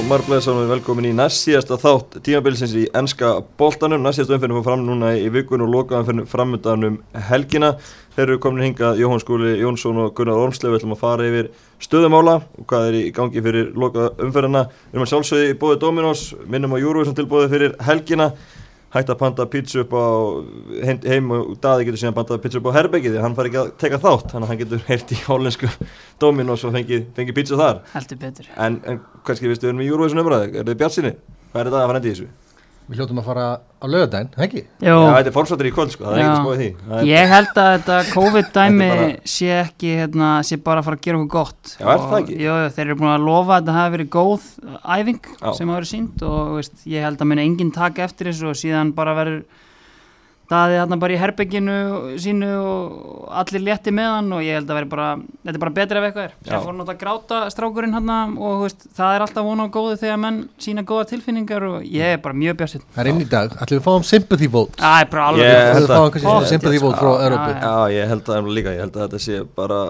og Marbleðsson og velkomin í næst síðasta þátt tímabilsins í ennska boltanum. Næst síðasta fór fram núna í vikun og lokaðan fyrir framöndan um helgina. Þeir eru komin hingað Jóhann Skúli Jónsson og Gunnar Ormslev. Við ætlum að fara yfir stöðumála og hvað er í gangi fyrir lokaða umfyrirna. Við erum að sjálfsögði í bóði Dominos, minnum á Júruvísson tilbóði fyrir helgina hægt að panta pítsu upp á heim og daði getur síðan pantað pítsu upp á herrbegið því hann fær ekki að teka þátt þannig að hann getur heilt í hólensku Dominos og fengið fengi pítsu þar en, en kannski við stuðum í Júruvísun umræði er þið bjart sinni? Hvað er þetta að fara endi í þessu? Við hljóttum að fara á lögadaginn, ekki? Já, þetta er fórsvöldur í kvöld sko, það er ekki spóið því er... Ég held að þetta COVID-dæmi bara... sé ekki, hérna, sé bara að fara að gera okkur gott Já, er það ekki? Jó, þeir eru búin að lofa að þetta hafi verið góð æfing Já. sem hafa verið sínt og veist, ég held að muni enginn taka eftir þessu og síðan bara verður daði þarna bara í herbygginu sínu og allir létti með hann og ég held að bara, þetta er bara betra ef eitthvað er. Sem fór náttúrulega að gráta strákurinn hann og veist, það er alltaf vona og góði þegar menn sína góða tilfinningar og ég er bara mjög björnsinn Það er inn í dag, ætlum við að fá um sympathy vote? Það er bara alveg. Ég Ætlum held við að fá að- um kannski sympathy vote frá Európu Já, ég held að líka, ég held að þetta sé bara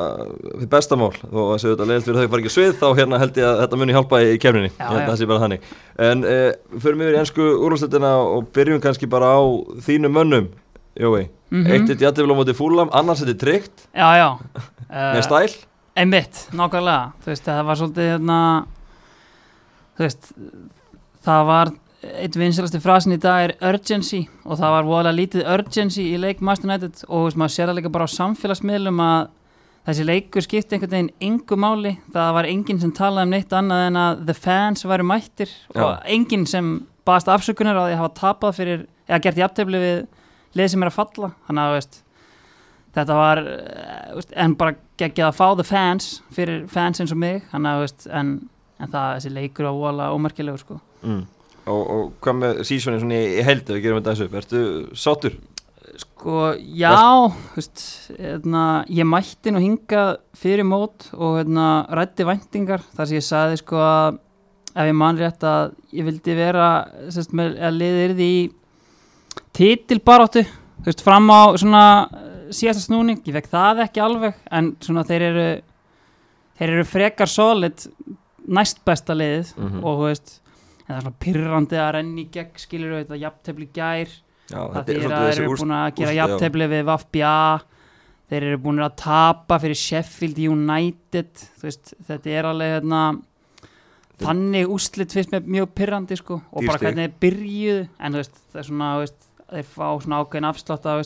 því bestamál og þessi auðvitað leiðist fyrir þau fara ekki svið þá hérna held ég að þetta muni hjálpa í kemninni, Já, ég held að það sé bara þannig. En uh, förum yfir í ennsku úrlúsleitina og byrjum kannski bara á þínum mönnum Jói, Mhm. eitt eitt jættifil á móti fúlam, annars þetta er tryggt. Já, já. Með uh, stæl? Einmitt, nákvæmlega. Veist, það var svolítið hérna veist Það var eitt vinsilasti frasin í dag er urgency og það var voðalega lítið urgency í leik Master United og veist, maður sér það líka bara á samfélagsmiðlum að þessi leikur skipti einhvern veginn engu máli. Það var enginn sem talaði um neitt annað en að the fans væru mættir Já. og enginn sem baðast afsökunar á því að hafa tapað fyrir, eða gert jafntefli við lið sem er að falla. Þannig að veist þetta var eh, veist, en bara geggjað að fá the fans fyrir fans eins og mig. Þannig að veist, en, en það þessi leikur á vola ómerkilegur sko. Mm. og, og hvað með sísónin svona í, heildu, við gerum þetta þessu upp, ertu sátur? Sko, já, veist, hérna, ég mætti nú hingað fyrir mót og hérna, rætti væntingar. Þar sem ég sagði sko að ef ég man rétt að ég vildi vera sérst, með, að liðið yrði í titilbaráttu þú veist, fram á svona eh, síðasta snúning, ég fekk það ekki alveg en svona þeir eru þeir eru frekar solid næst besta liðið Mhm. og þú veist, en það er svona pyrrandi að renni gegn, skilur við þetta, jafntefli í gær. Já, það þeir eru búin að gera jafntefli við Vafbja þeir eru búin að tapa fyrir Sheffield United. Veist, þetta er alveg hérna, þannig úslit fyrst með mjög pyrrandi sko, og bara Dýr stig. hvernig þeir byrjuðu. En þú veist, það er svona þú veist, þeir fá svona ákveðin afslátt að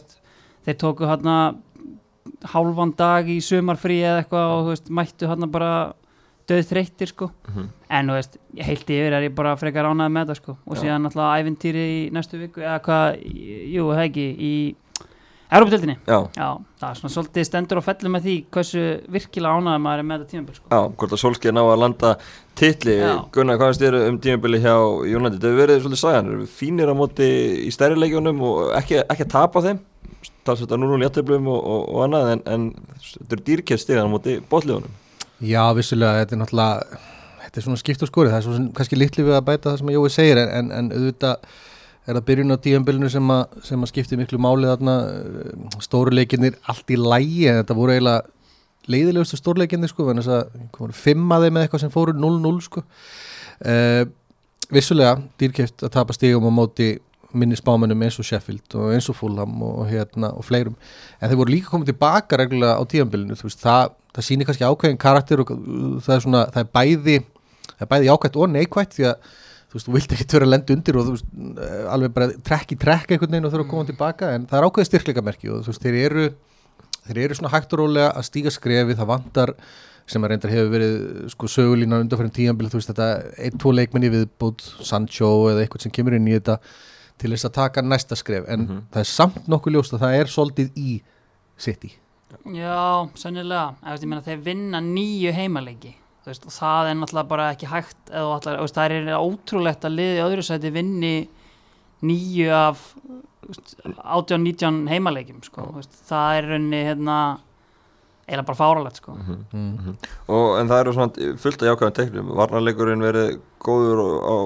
þeir tóku hérna hálfan dag í sumarfrí eða eitthvað og veist, mættu hérna bara döð þreyttir sko Mhm. en þú veist, ég heilti yfir er ég bara frekar ánæði með það sko og Já. síðan náttúrulega ævintýri í næstu viku eða hvað, jú, það ekki í Európa-dildinni Já, Já, það er svona svolítið stendur og fellur með því hversu virkilega ánæði maður er með þetta tímabil sko. já, hvort að Solskjaer ná að landa titli, Já. Gunnar, hvað finnst þér um tímabili hjá það hefur verið svolítið eru fínir á móti í stærri leikjónum og ekki, ekki að tapa þeim? Talsveit að núna léttöflum og, og, og annað en, en þetta eru dýrkjæft stigan á móti bótliðunum Já, vissulega, þetta er náttúrulega þetta er svona skipt og skorið, það er svona kannski litli við að bæta það sem Jói segir en, en, en auðvitað er það byrjun á tíðanbylunu sem, sem að skipti miklu máli þarna? Eh, stóru leikinnir allt í lægi en þetta voru eiginlega leiðilegustu stórleikinnir sko, en þess að hvað voru, fimm að þeim með eitthvað sem fóru 0-0 sko. Uh, vissulega dýrkeft að tapa stígum á móti minni spámennum eins og Sheffield og eins og Fulham og, hérna, og fleirum. En þeir voru líka komið tilbaka reglulega á tíðanbylunu það, það sýnir kannski ákveðin karakter og það er svona, það er bæði það er bæði ákvæmt og neikvægt því að þú veist, þú vilt ekki vera að lenda undir og þú veist, eh, alveg bara trekk í trekk einhvern veginn og þurfa að koma tilbaka en það er ákveðið styrkleikamerki og þú veist, þeir eru þeir eru svona hægt og rólega að stíga skrefi það vantar sem að reyndar hefur verið sko sögulína undanfærin tíanbíl þú veist þetta, ein, tvo leikmenni viðbútt Sancho eða eitthvað sem kemur inn í þetta til þess að taka næsta skref en Mhm. það er samt nokkuð ljóst að það er soldið í City. Já, sennilega. Eða, veist, ég meina, þeir vinna nýju heimaleiki veist, og það er náttúrulega bara ekki hægt eða, veist, það er ótrúlegt að liði öðru sæti vinni nýju af þú veist, 18-19 heimaleikjum sko, það er raunni hérna, eiginlega bara fáralegt sko. mm. og en það eru svona fullt af jákvæðan teiknum. Varnarleikurinn verið góður og- á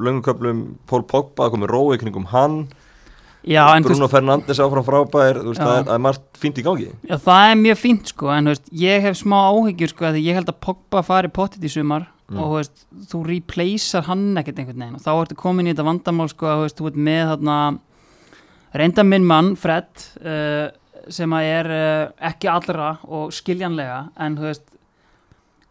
löngum köflum. Pól Pogba, komið rói kringum hann Já, þú veist, Bruno Fernandes áfram frábær veist, það, er, það er margt fínt í gangi. Já, það er mjög fínt sko, en veist, ég hef smá áhyggjur sko, því ég held að Pogba fari pottit í sumar Mm. og þú replacear hann ekkert einhvern veginn. Og þá ertu komin í þetta vandamál sko að þú ert með þarna reynda minn mann, Fred uh, sem að er uh, ekki allra og skiljanlega en þú veist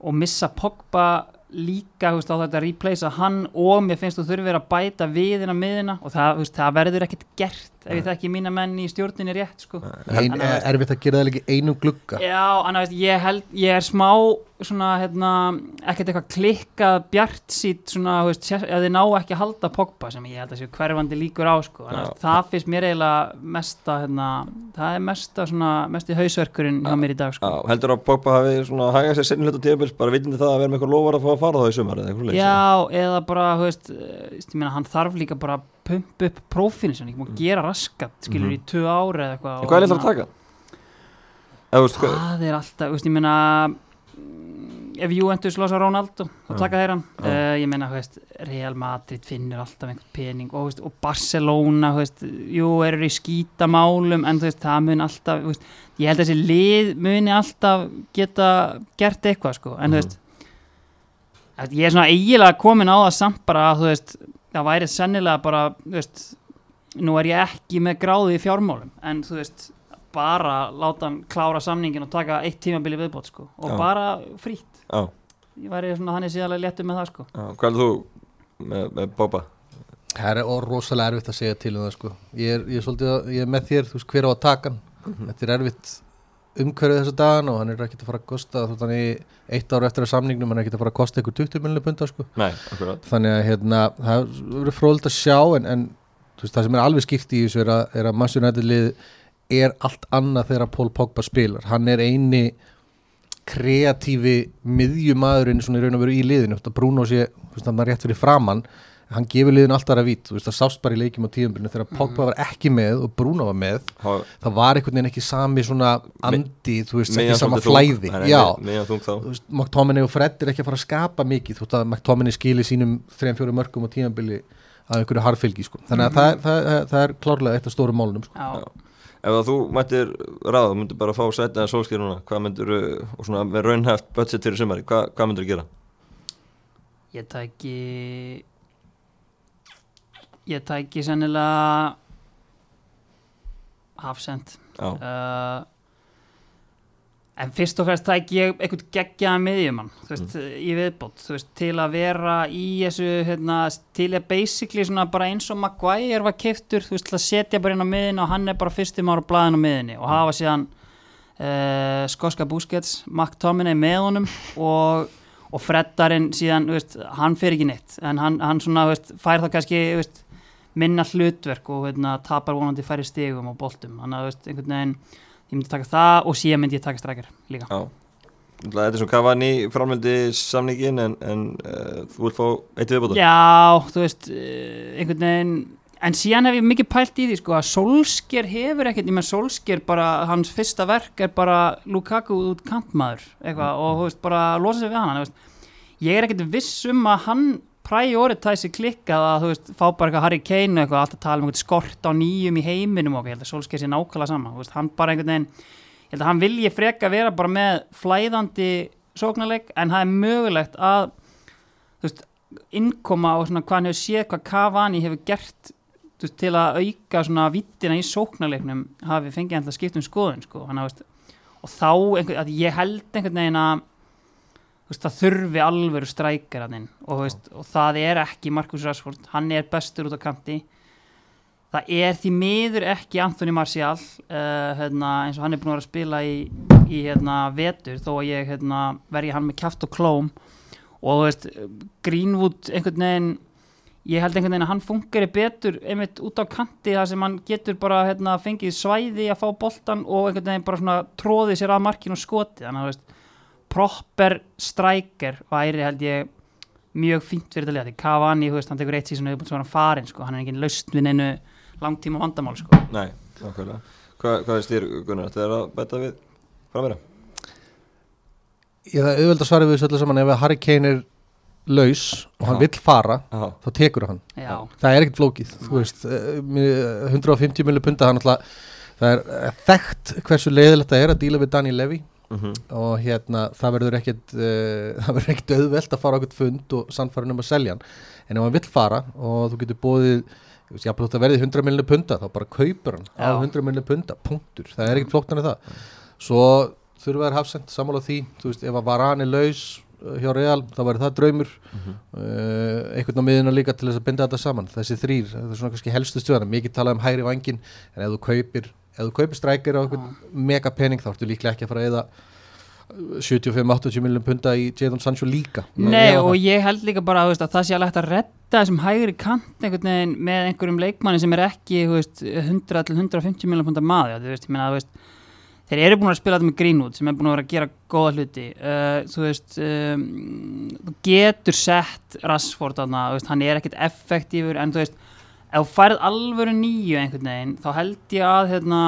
og missa Pogba líka veist, á þetta að replacea hann og mér finnst þú þurfir að bæta við inn á miðina og það, veist, það verður ekkert gert ef ég þekki mína menn í stjórninni rétt sko. Ein, Þannig að- erfitt að gera það líka einum glugga Já, en veist, ég held, ég er smá svona, hérna, ekkert eitthvað klikkað bjart sít svona, þú veist, ef þið ná ekki að halda Pogba sem ég held að séu hverfandi líkur á, sko, en það finnst mér eiginlega mesta, hérna, það er mesta svona, mesti hausverkurinn hjá mér í dag, sko. Já, heldur að Pogba hafi svona hagað sér sinni hluta tíðabils bara vitindi það að vera með eitthvað lofar að fá að fara þá í sumar eða eitthvað svoleiðis? Já, eða bara, þú veist, eh, ég meina, hann þarf líka bara að pumpa upp prófinu sem hann ekki má gera raskat, skilur, í tvö ári eða eitthvað. Hvað er að? Eða, þú veist, Það er alltaf, ég meina mm, ef Juventus losa Ronaldo þá Já. taka þeir hann Já. uh, ég meina, veist, Real Madrid finnur alltaf einhvern pening og, veist, og Barcelona veist, jú, eru í skítamálum en veist, það mun alltaf veist, ég held að þessi lið muni alltaf geta gert eitthvað sko, en þú veist að ég er svona eiginlega komin á það samt bara að veist, það væri sennilega bara, veist nú er ég ekki með gráði í fjármálum en þú veist, bara láta hann klára samningin og taka eitt tímabili viðbót sko, og Já. bara frítt já, ég væri svona þannig síðanlega léttu með það sko já, hvað er þú með, með Pogba? Það er rosalega erfitt að segja til um það sko. ég, er, ég, er svolítið, að- ég er með þér, þú veist hver á að taka hann Þetta er erfitt umhverfið þessa dagan og hann er ekkert að fara að kosta þótt hann í eitt ára eftir að samningnum hann er ekkert að fara að kosta ykkur 20 miljonir punda sko. Nei, akkurat þannig að hérna, það verður fróðilegt að sjá en, en þú veist, það sem er alveg skýrt í þessu er að, er að Manchester United lið er allt annað þegar Paul Pogba spilar hann er eini kreatífi miðjumadurinn svona í raun og veru í liðinu Þetta Bruno sé, þú veist, hann er rétt fyrir framann hann gefur liðinu alltaf að vít þú veist, það sást bara í leikjum á tíðumbyrnu þegar Pogba var ekki með og Bruno var með Há- það var einhvern veginn ekki sami svona andi, þú veist, ekki sama þung. flæði nei, já, miðjan þung þá þú veist, McTominay og Fred er ekki að fara að skapa mikið þú veist að McTominay skili sínum 3-4 mörgum á tíðanbili að einhverju harfylgi sko. þannig að það, er- það, það, það er klárlega eitt af stórum málunum sko. Ef þú mættir ráða, þú myndir bara fá sætið að sólskýr núna, hvað myndir og svona með raunhæft budget fyrir sumari, hvað, hvað myndir gera? ég tæki ég tæki sennilega hafsend Já, uh, en fyrst og fremst tæki ég einhvern geggjaða miðjumann þú veist, í viðbót, þú veist, til að vera í þessu, hérna, til að basically svona bara eins og Maguire var keftur, þú veist, til að setja bara inn á miðinu og hann er bara fyrstum ára blæðin á miðinu og hafa síðan uh, skoska Busquets, McTominay með honum og, og Freddarinn síðan, þú veist, hann fer ekki neitt. En hann, hann svona, þú veist, fær það kannski, þú veist minna hlutverk og hérna, tapar vonandi færri stigum og boltum. Þannig að þú veist, einhvern veginn ég myndi taka það og síðan myndi ég taka strækjar líka já Þetta er svona Cavani framöldi samningin en, en uh, þú vilt fá eitt viðbóta? Já, þú veist eh, einhvern veginn en síðan hef ég mikið pælt í því sko að Solskjær hefur ekkert, ég með Solskjær bara hans fyrsta verk er bara Lukaku út kantmaður eitthvað og þú veist bara losa sig við hann veist. ég er ekkert viss um að hann prioritæsi klikkað að þú veist fá bara eitthvað Harry Kane eitthvað alltaf tala um eitthvað skort á nýjum í heiminum og ég held að Solskjær sé nákvæmlega sama veist, hann bara einhvern veginn ég held að hann vilji freka vera bara með flæðandi sóknarleik en það er mögulegt að þú veist, innkoma og svona hvað hann hefur séð hvað Cavani hefur gert veist, til að auka svona vittina í sóknarleiknum hafi fengið hann að skipta um skoðun sko. hann, veist, og þá einhver, ég held einhvern veginn að veist, það þurfi alvöru strækar hann inn og, veist, og það er ekki Marcus Rashford, hann er bestur út á kanti. Það er því miður ekki Anthony Martial uh, hérna, eins og hann er búin að vera að spila í, í hérna, vetur þó að ég hérna, verði hann með kjaft og klóm. Og veist, Greenwood einhvern veginn ég held einhvern veginn að hann fungeri betur einmitt út á kanti þar sem hann getur bara hérna, fengið svæði að fá boltan og einhvern veginn bara svona tróðið sér að markinu og skoti þannig að proper striker væri held ég mjög fínt fyrir þetta liða Cavani, þú veist, hann tekur eitt síðan auðvitað svo hann farin sko, hann er engin laust við neinu langtíma vandamál sko. Nei, nákvæmlega. Hva, Hvað er styr Gunnar, þetta er að bæta við framverða? ég það er auðvöld að svara við þessu öllu saman. Ef að Harry Kane er laus og hann Já. vill fara Já, þá tekur hann. Já, það er ekkert flókið þú veist, eh, mér- 150 milli punta hann alltaf það er þekkt hversu leiðilegt það er að díla við Daniel Levy Mhm. og hérna það verður ekkit uh, það verður ekkit auðvelt að fara á ekkert fund og sannfærin um að selja hann en ef hann vill fara og þú getur bóðið jáfnveg þetta verði 100 miljonir punta þá bara kaupur hann á Já. 100 miljonir punta punktur, það er ekkit flóknar en það svo þurfa þær hafsend sammála því, þú veist, ef að Varane er laus uh, hjá Real, þá væri það draumur Mhm. uh, einhvern á miðuna líka til þess að binda þetta saman, þessi þrýr það er svona kannski helstu stöðana, mikið talað um hægri vangin en ef þú kaupir, ef þú kaupir strækir á einhvern mega pening þá ertu líklega ekki að fara að eða 75-80 miljonum punta í Jadon Sancho líka. Nei og ég held líka bara veist, að það sé alveg hægt að redda þessum hægri kant einhvern veginn með einhverjum leikmanni sem er ekki þú veist, 100 til 150 miljonar pundar maður þú veist, ég meina, veist, þeir eru búin að spila þetta með Greenwood sem er búin að vera að gera góða hluti. Uh, þú veist um, getur sett Rashford hann er ekkit effektífur en þú veist, ef þú færð alvöru nýju einhvern veginn, þá held ég að hérna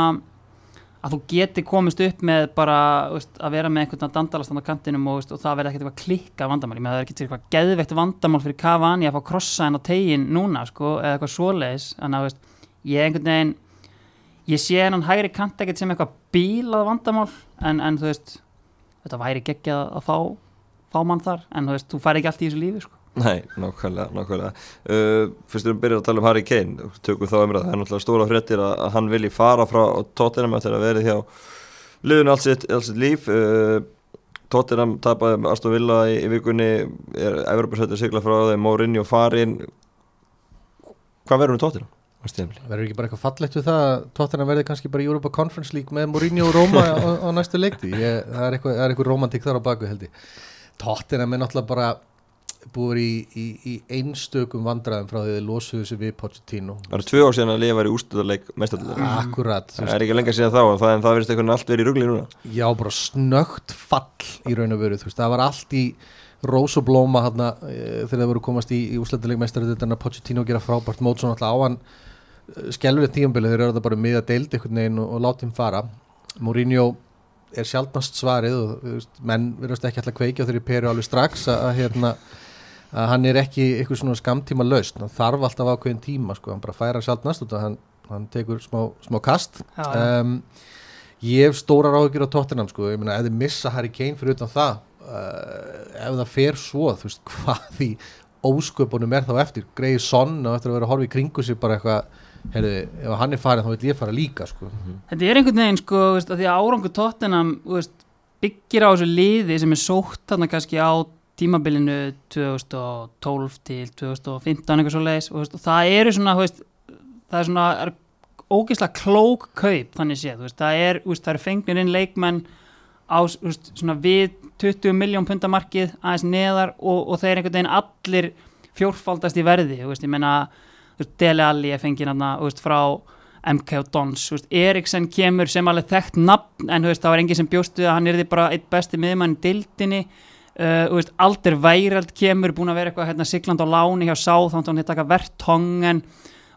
að þú geti komist upp með bara veist, að vera með einhvern dandalast á kantinum og, veist, og það verði ekkert eitthvað klikka vandamál. Það er ekkert eitthvað geðveikt vandamál fyrir Cavani að fá krossa henn á tegin núna sko, eða eitthvað svoleiðis. Þannig að veist, ég einhvern veginn ég sé hennan hægri kant ekkert sem eitthvað bílað vandamál en, en þú veist þetta væri geggjað að fá, fá mann þar. En þú veist, þú fær ekki allt í þessu lífi sko. Nei, nákvæmlega, nákvæmlega. Uh, Fyrst við byrjum að tala um Harry Kane tökum þá umræð, það er náttúrulega stóra fréttir að, að hann vilji fara frá Tottenham eftir að verið hjá liðun allt sitt, allt sitt líf. Uh, Tottenham tapaði með Aston Villa í, í vikunni er Evropasættir sigla frá þeim Mourinho farin Hvað verður með Tottenham? á tímabili? verður ekki bara eitthvað fallegt við það að Tottenham verði kannski bara í Europa Conference League með Mourinho og Roma á, á næstu leikti ég, það er eitthvað, eitthvað romantík þar á baku held ég. Tottenham er náttúrulega bara búið í, í, í einstökum vandræðum frá því þið losuðu sig við Pochettino. Það eru tvö ár síðan að lifa í úrstuðarleik mestarlega akkurat, þú Það er ekki lengar síðan þá en það, en það verðist einhvern allt verið í rugli núna. Já, bara snögt fall í raun og veru, það var allt í rós og blóma hann þegar það voru komast í, í úslættileg meistari þetta að Pochettino gera frábært mót svona alltaf á hann skelfið tíumbili þeir eru þetta bara miða deild einhvern veginn er sjaldnast svarið og menn verðast ekki alltaf kveikja þegar peru alveg strax að, hérna, að hann er ekki eitthvað svona skamtíma laust, hann þarf alltaf ákveðin tíma sko, hann bara færa sjaldnast út að hann, hann tekur smá, smá kast Já, já. um, ég hef stórar áhyggjur á Tottenham sko, ég meina ef þið missa Harry Kane fyrir utan það uh, ef það fer svo þú veist hvað í ósköpunum er þá eftir Grey Son og eftir að vera að horfa í kringu sig bara eitthvað heyrðu, ef hann er farin þá vil ég fara líka sko. Þetta er einhvern veginn sko, veist, að því að árangur tóttinam veist, byggir á þessu liði sem er sótt þarna kannski á tímabilinu 2012 til 2015 eitthvað svo leiðis og, það eru svona veist, það er svona er ógeðslega klók kaup þannig séð, veist, það er eru fengnir inn leikmenn á veist, svona við 20 miljón pundamarkið aðeins neðar og, og þeir einhvern veginn allir fjórfaldast í verði, ég veist, Dele Alli er fengið frá MK Dons, Eriksen kemur sem alveg þekkt nafn, en það var enginn sem bjóstu að hann er bara eitt besti miðmann í dildinni, uh, veist, Alder Værald kemur, búin að vera eitthvað hérna sigland á láni hjá að hann taka Vertongen,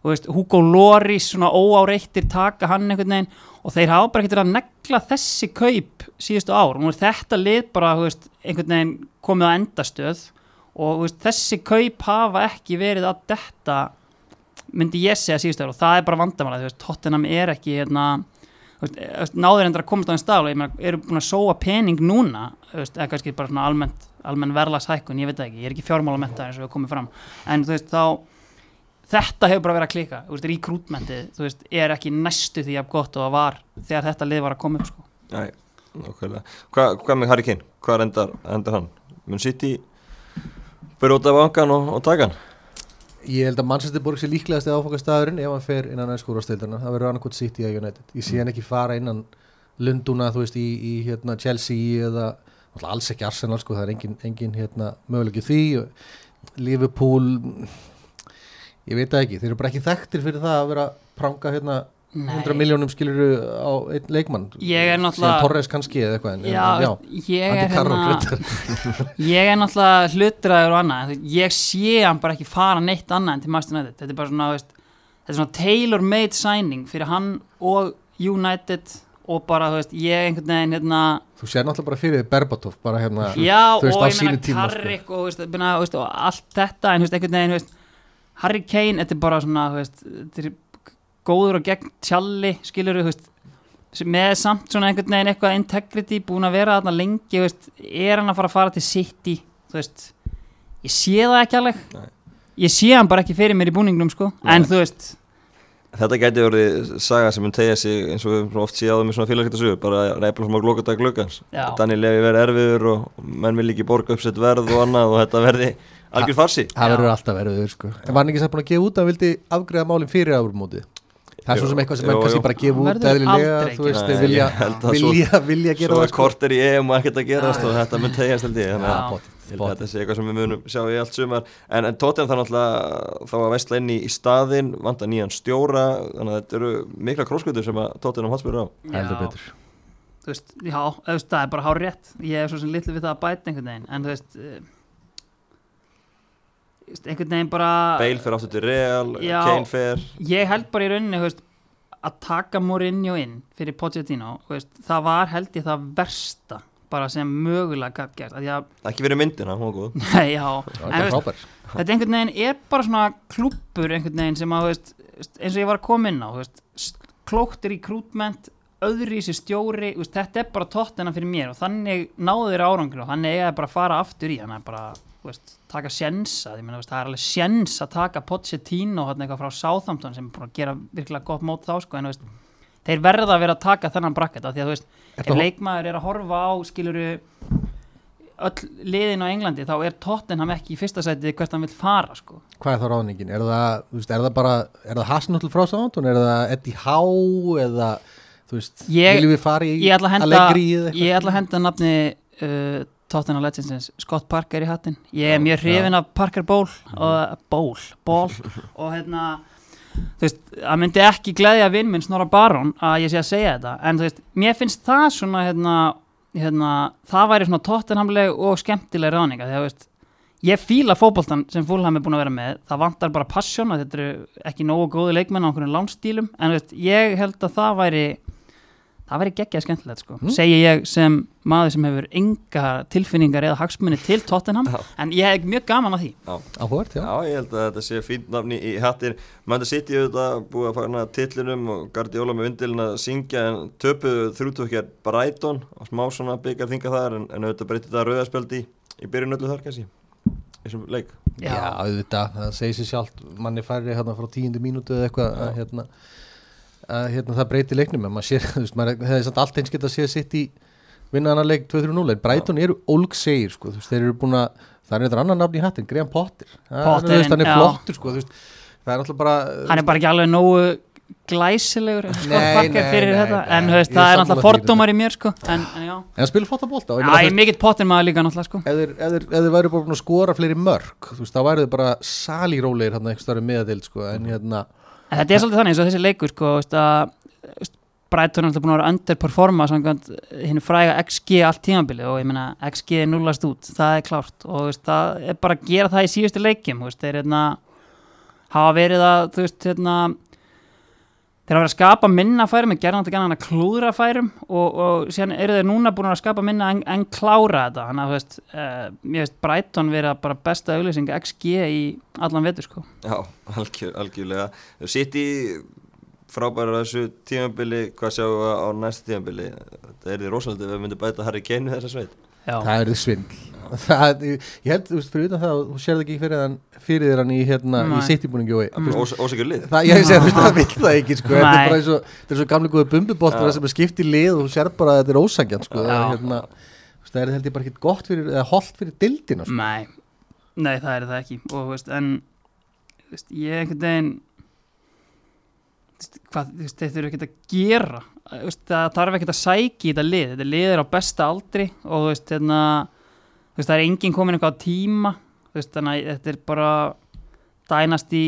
veist, Hugo Loris svona óáreittir taka hann einhvern veginn. Og þeir hafa bara ekkert að negla þessi kaup síðustu ár, nú þetta lið bara, veist, einhvern veginn komið á endastöð. Og þessi kaup hafa ekki verið að detta myndi ég segja síðustu ár. Og það er bara veist, Tottenham er ekki hérna, náður endur að komast á einn stað eru búin að sóa pening núna, eða kannski bara svona almennt, almenn verðlagshækkun, ég veit það ekki, ég er ekki fjármála metta eins og við komum fram, en þú veist, þá þetta hefur bara verið að klika, rekrútmentið, þú veist, er ekki næstu því að gott og það var þegar þetta lið var að koma upp, sko. Nákvæmlega Hva, Hvað með Harry Kane? Hvað endar, endar hann? Mun City byrja út af vangan og, og taka hann? Ég held að Manchester Borg sé líklegast eða áfangastæðurinn ef hann fer innan ennskúrastildarna það verður annarkot City eða United. Ég sé hann ekki fara innan Lunduna veist í, í hérna, Chelsea eða alls ekki Arsenal sko það er engin, engin hérna, möguleiki því. Liverpool ég veit það ekki, þeir eru bara ekki þekktir fyrir það að vera að pranga hérna 100 miljónum skiluru á einn leikmann? Ég er náttúrulega- Torres kannski eða eitthvað en, Já, veist, ég er hérna ég er náttúrulega hlutræður og annað. Ég sé hann bara ekki fara neitt annað en til Master United, þetta er bara svona veist, þetta er svona tailor-made signing fyrir hann og United og bara, þú veist, ég einhvern veginn hérna, þú sér náttúrulega bara fyrir Berbatov bara hérna já, veist, og ég meina tíma, sko. Og, veist, byrna, og allt þetta, en einhvern veginn, Harry Kane, þetta er bara svona, þú veist þetta er góður og gegn tjalli, skilur þú veist með samt svona einhvern veginn eitthvað integrity búin að vera þarna lengi veist, er hann að fara að fara til City þú veist, ég sé það ekki alveg Nei. ég sé hann bara ekki fyrir mér í búningnum sko, Nei. en þú veist Þetta gæti verið saga sem mun tegja sig eins og við höfum oft séð á með svona félagsgættasögu bara reyfla frá glókadag glukkans Já. Daniel Levi verið erfiður og og menn vil ekki borga uppsett verð og annað og þetta verði algjör farsi það verður alltaf verður sko. en var hann ekki sætt búin að gefa út að hann vildi afgreða málinn fyrir árum það er svo sem eitthvað sem Jú, hann kannski bara gefa út eðlilega, þú veist, þeir vilja, vilja, vilja gera Svo það er korter í EM og ekkert að gerast og þetta mun tegjast held ég þannig að þetta sé eitthvað sem við munum sjá í allt sumar. En, en Tottenham það náttúrulega þá að vestla inn í, í staðinn vanda nýjan stjóra þannig að þetta eru mikla krosskutur sem að Tottenham hotspur á. Heldur Já. betur. Þú veist, já, þú veist, það er bara hár rétt ég er svo sem litlu við það að bæta einhvern veginn en þú veist þú veist, einhvern veginn bara Bale fyrir aftur til Real, Já. Kane fer. Ég held bara í rauninni veist, að taka Mourinho inn fyrir Pochettino veist, það var held ég það versta bara sem mögulega gætt gert af því að, ekki verið myndina, nei, það en, er veist, þetta einhvern veginn er bara svona klúppur einhvern veginn sem að eins og ég var að koma inn á þú veist, s- klókt recruitment öðru í sér stjóri þetta er bara tóttina fyrir mér og þannig náðu þeir árangur og þannig eiga þeir bara að fara aftur í hann er bara veist, taka sjensa þú veist, það er alveg sjens að taka Pochettino hann eitthvað frá Southampton sem er búin að gera virkilega gott mót þá sko, en veist, þeir verða að vera að taka þennan brakket af því að þú veist, ef leikmaður er að horfa á skiluru öll liðin á Englandi þá er Tottenham ekki í fyrsta sæti hvert hann vil fara sko. hvað er þá ráðningin? Er það, veist, er það bara er það Hasnútl frá Sántun? Er það Eddie Howe eða þú veist, viljum við fara í að Allegri eða eitthvað? ég ætla að henda nafni uh, Tottenham Legendsins. Scott Parker í hattin ég er mjög hrifin af Parker Ból Mhm. og Ból, Ból og hérna þú veist, það myndi ekki gleðja vinn minn Snorra Baron að ég sé að segja þetta. En þú veist, mér finnst það svona hérna, hérna það væri svona Tottenhamleg og skemmtileg ráninga þegar þú veist Ég fíla fótboltan sem Fulham er búin að vera með. Það vantar bara passion að þetta eru ekki nógu góði leikmenn á einhvern lánstílum. En þú veist, ég held að það væri það væri geggjað skemmtilegt sko. Mm. segi ég sem maður sem hefur enga tilfinningar eða hagsmunni til Tottenham Já. en ég hef mjög gaman að því. Áhugavert, já. Já, ég held að þetta sé fínt nafni í hattir Manda City auðvitað búið að fara tillinum og Guardiola með vindilin að syngja en töpuðu þrjútökjar Brighton og smá svona byggar þinga þar en, en auðvitað breytið það rauðarspjaldi í byrjun öllu þar kannski í þessum leik. Já, auðvitað, það segir sér sjálft manni færi hérna frá tíundu mínútu eða eitthvað að hérna, að hérna það breyti leiknum en maður sér, þú veist, maður hefði samt allt eins geta að sé sitt í vinna annar leik 2-3-0 en Brighton eru ólgsegir sko, veist, þeir eru búin að það er eitthvað annar nafn í hattin, Graham Potter. Það er- þú veist, hann er flottur sko, veist, það er náttúrulega bara hann er bara ekki alveg nógu glæsilegur Nei, Parker nei, nei, en veist, það er því, fordómar í mér sko en, en en spilur flotta bólta veist, er mikill Potter maður líka náttúrulega sko. Ef þeir, væri bara búin að skora fleiri mörg þá væri þeir bara salírólegir sko, en hérna En þetta er svolítið þannig eins og þessi leikur sko, Brighton er alltaf búin að vera underperforma hinn fræga XG allt tímabilið og ég meina XG er nullast út, það er klárt. Og veist, það er bara að gera það í síðustu leikjum veist, þeir hérna, hafa verið að þú veist hérna þeir hafa verið að skapa minna færum þeir gerða náttúrulega gana að klúðra færum og, og síðan eru þeir núna búin að skapa minna en, en klára þetta. Þannig að þú veist, uh, ég veist Brighton verið bara besta auglýsing XG í allan vetur sko. Já, algjör, algjörlega. City frábæra þessu tímabili. Hvað sjáum við á næsta tímabili? Þetta er því rosalega ef við myndum bæta Harry Kane við þessa sveit Já, það er þið svindl. Það, ég held, þú veist, fyrir utan það þú sérði ekki fyrir, hann, fyrir þér hann í hérna, í Nei. sittibúningi og Mm. Ós, ósækjur lið. Það, ég segi, þú veist, það vill það ekki sko, þetta er bara eins og, þetta er svo gamli góði bumbuboltar Já. sem er skipt í lið og þú sér bara að þetta er ósangjan sko, það er hérna það er held ég bara ekki gott fyrir, eða holdt fyrir dildina sko. Nei, nei það er það ekki. Og þú veist, en þú veist, ég einhvern veginn hvað, þú veist, þeir þurfa ekkert að gera það þarf ekkert að sæki í þetta lið. Þetta lið er á besta aldri og þú veist, hérna, þú veist, það er enginn komin eitthvað á tíma. Þú veist, þannig að þetta er bara dænast í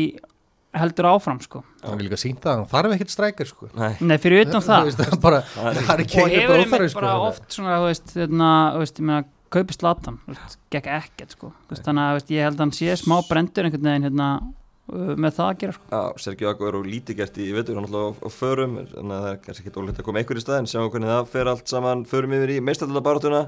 heldur áfram sko. Hann vil líka sínt það, hann þarf ekkert strækir sko. Nei, Nei, fyrir utan það. Það er bara, Það er- það er ekki og einhver hefur bróþarfi einmitt sko, bara þetta. oft svona, þú veist, hérna, þú veist, ég meina þú veist, gekk ekkert sko, þannig að þú veist, ég held að hann sé smá brendur einhvern veginn hérna með það að gera sko. Já, Sergio Aguero lítið gert í vetur hann alltaf á, förum að það er kannski ekki ólíkt að koma einhver í stað en sjáum hvernig það fer allt saman förum yfir í meistallabárátuna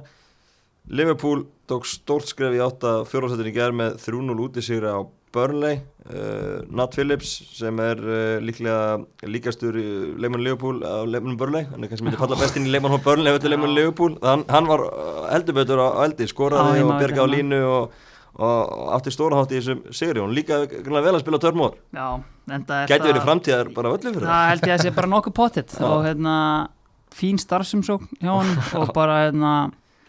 Liverpool tók stórt skref í átta fjórlásættin í gerð með 3-0 út í sigra á Burnley. Uh, Nat Phillips sem er uh, líklega líkastur leikmann Leopold á leikmann Burnley hann er kannski myndið falla best inn í leikmann á Burnley eftir leikmann Leopold, hann, hann var uh, heldur betur á eldi, skoraði ég og maður bjergaði á línu og, og átti stóra hátt í þessum sigri. Hún líka grunlega vel að spila törnmór Já, enda er gæti það- verið framtíðar bara öllu fyrir Það? Held ég að sé bara nokkuð pottitt og hérna fín starfsumsókn hjá hann og bara hérna,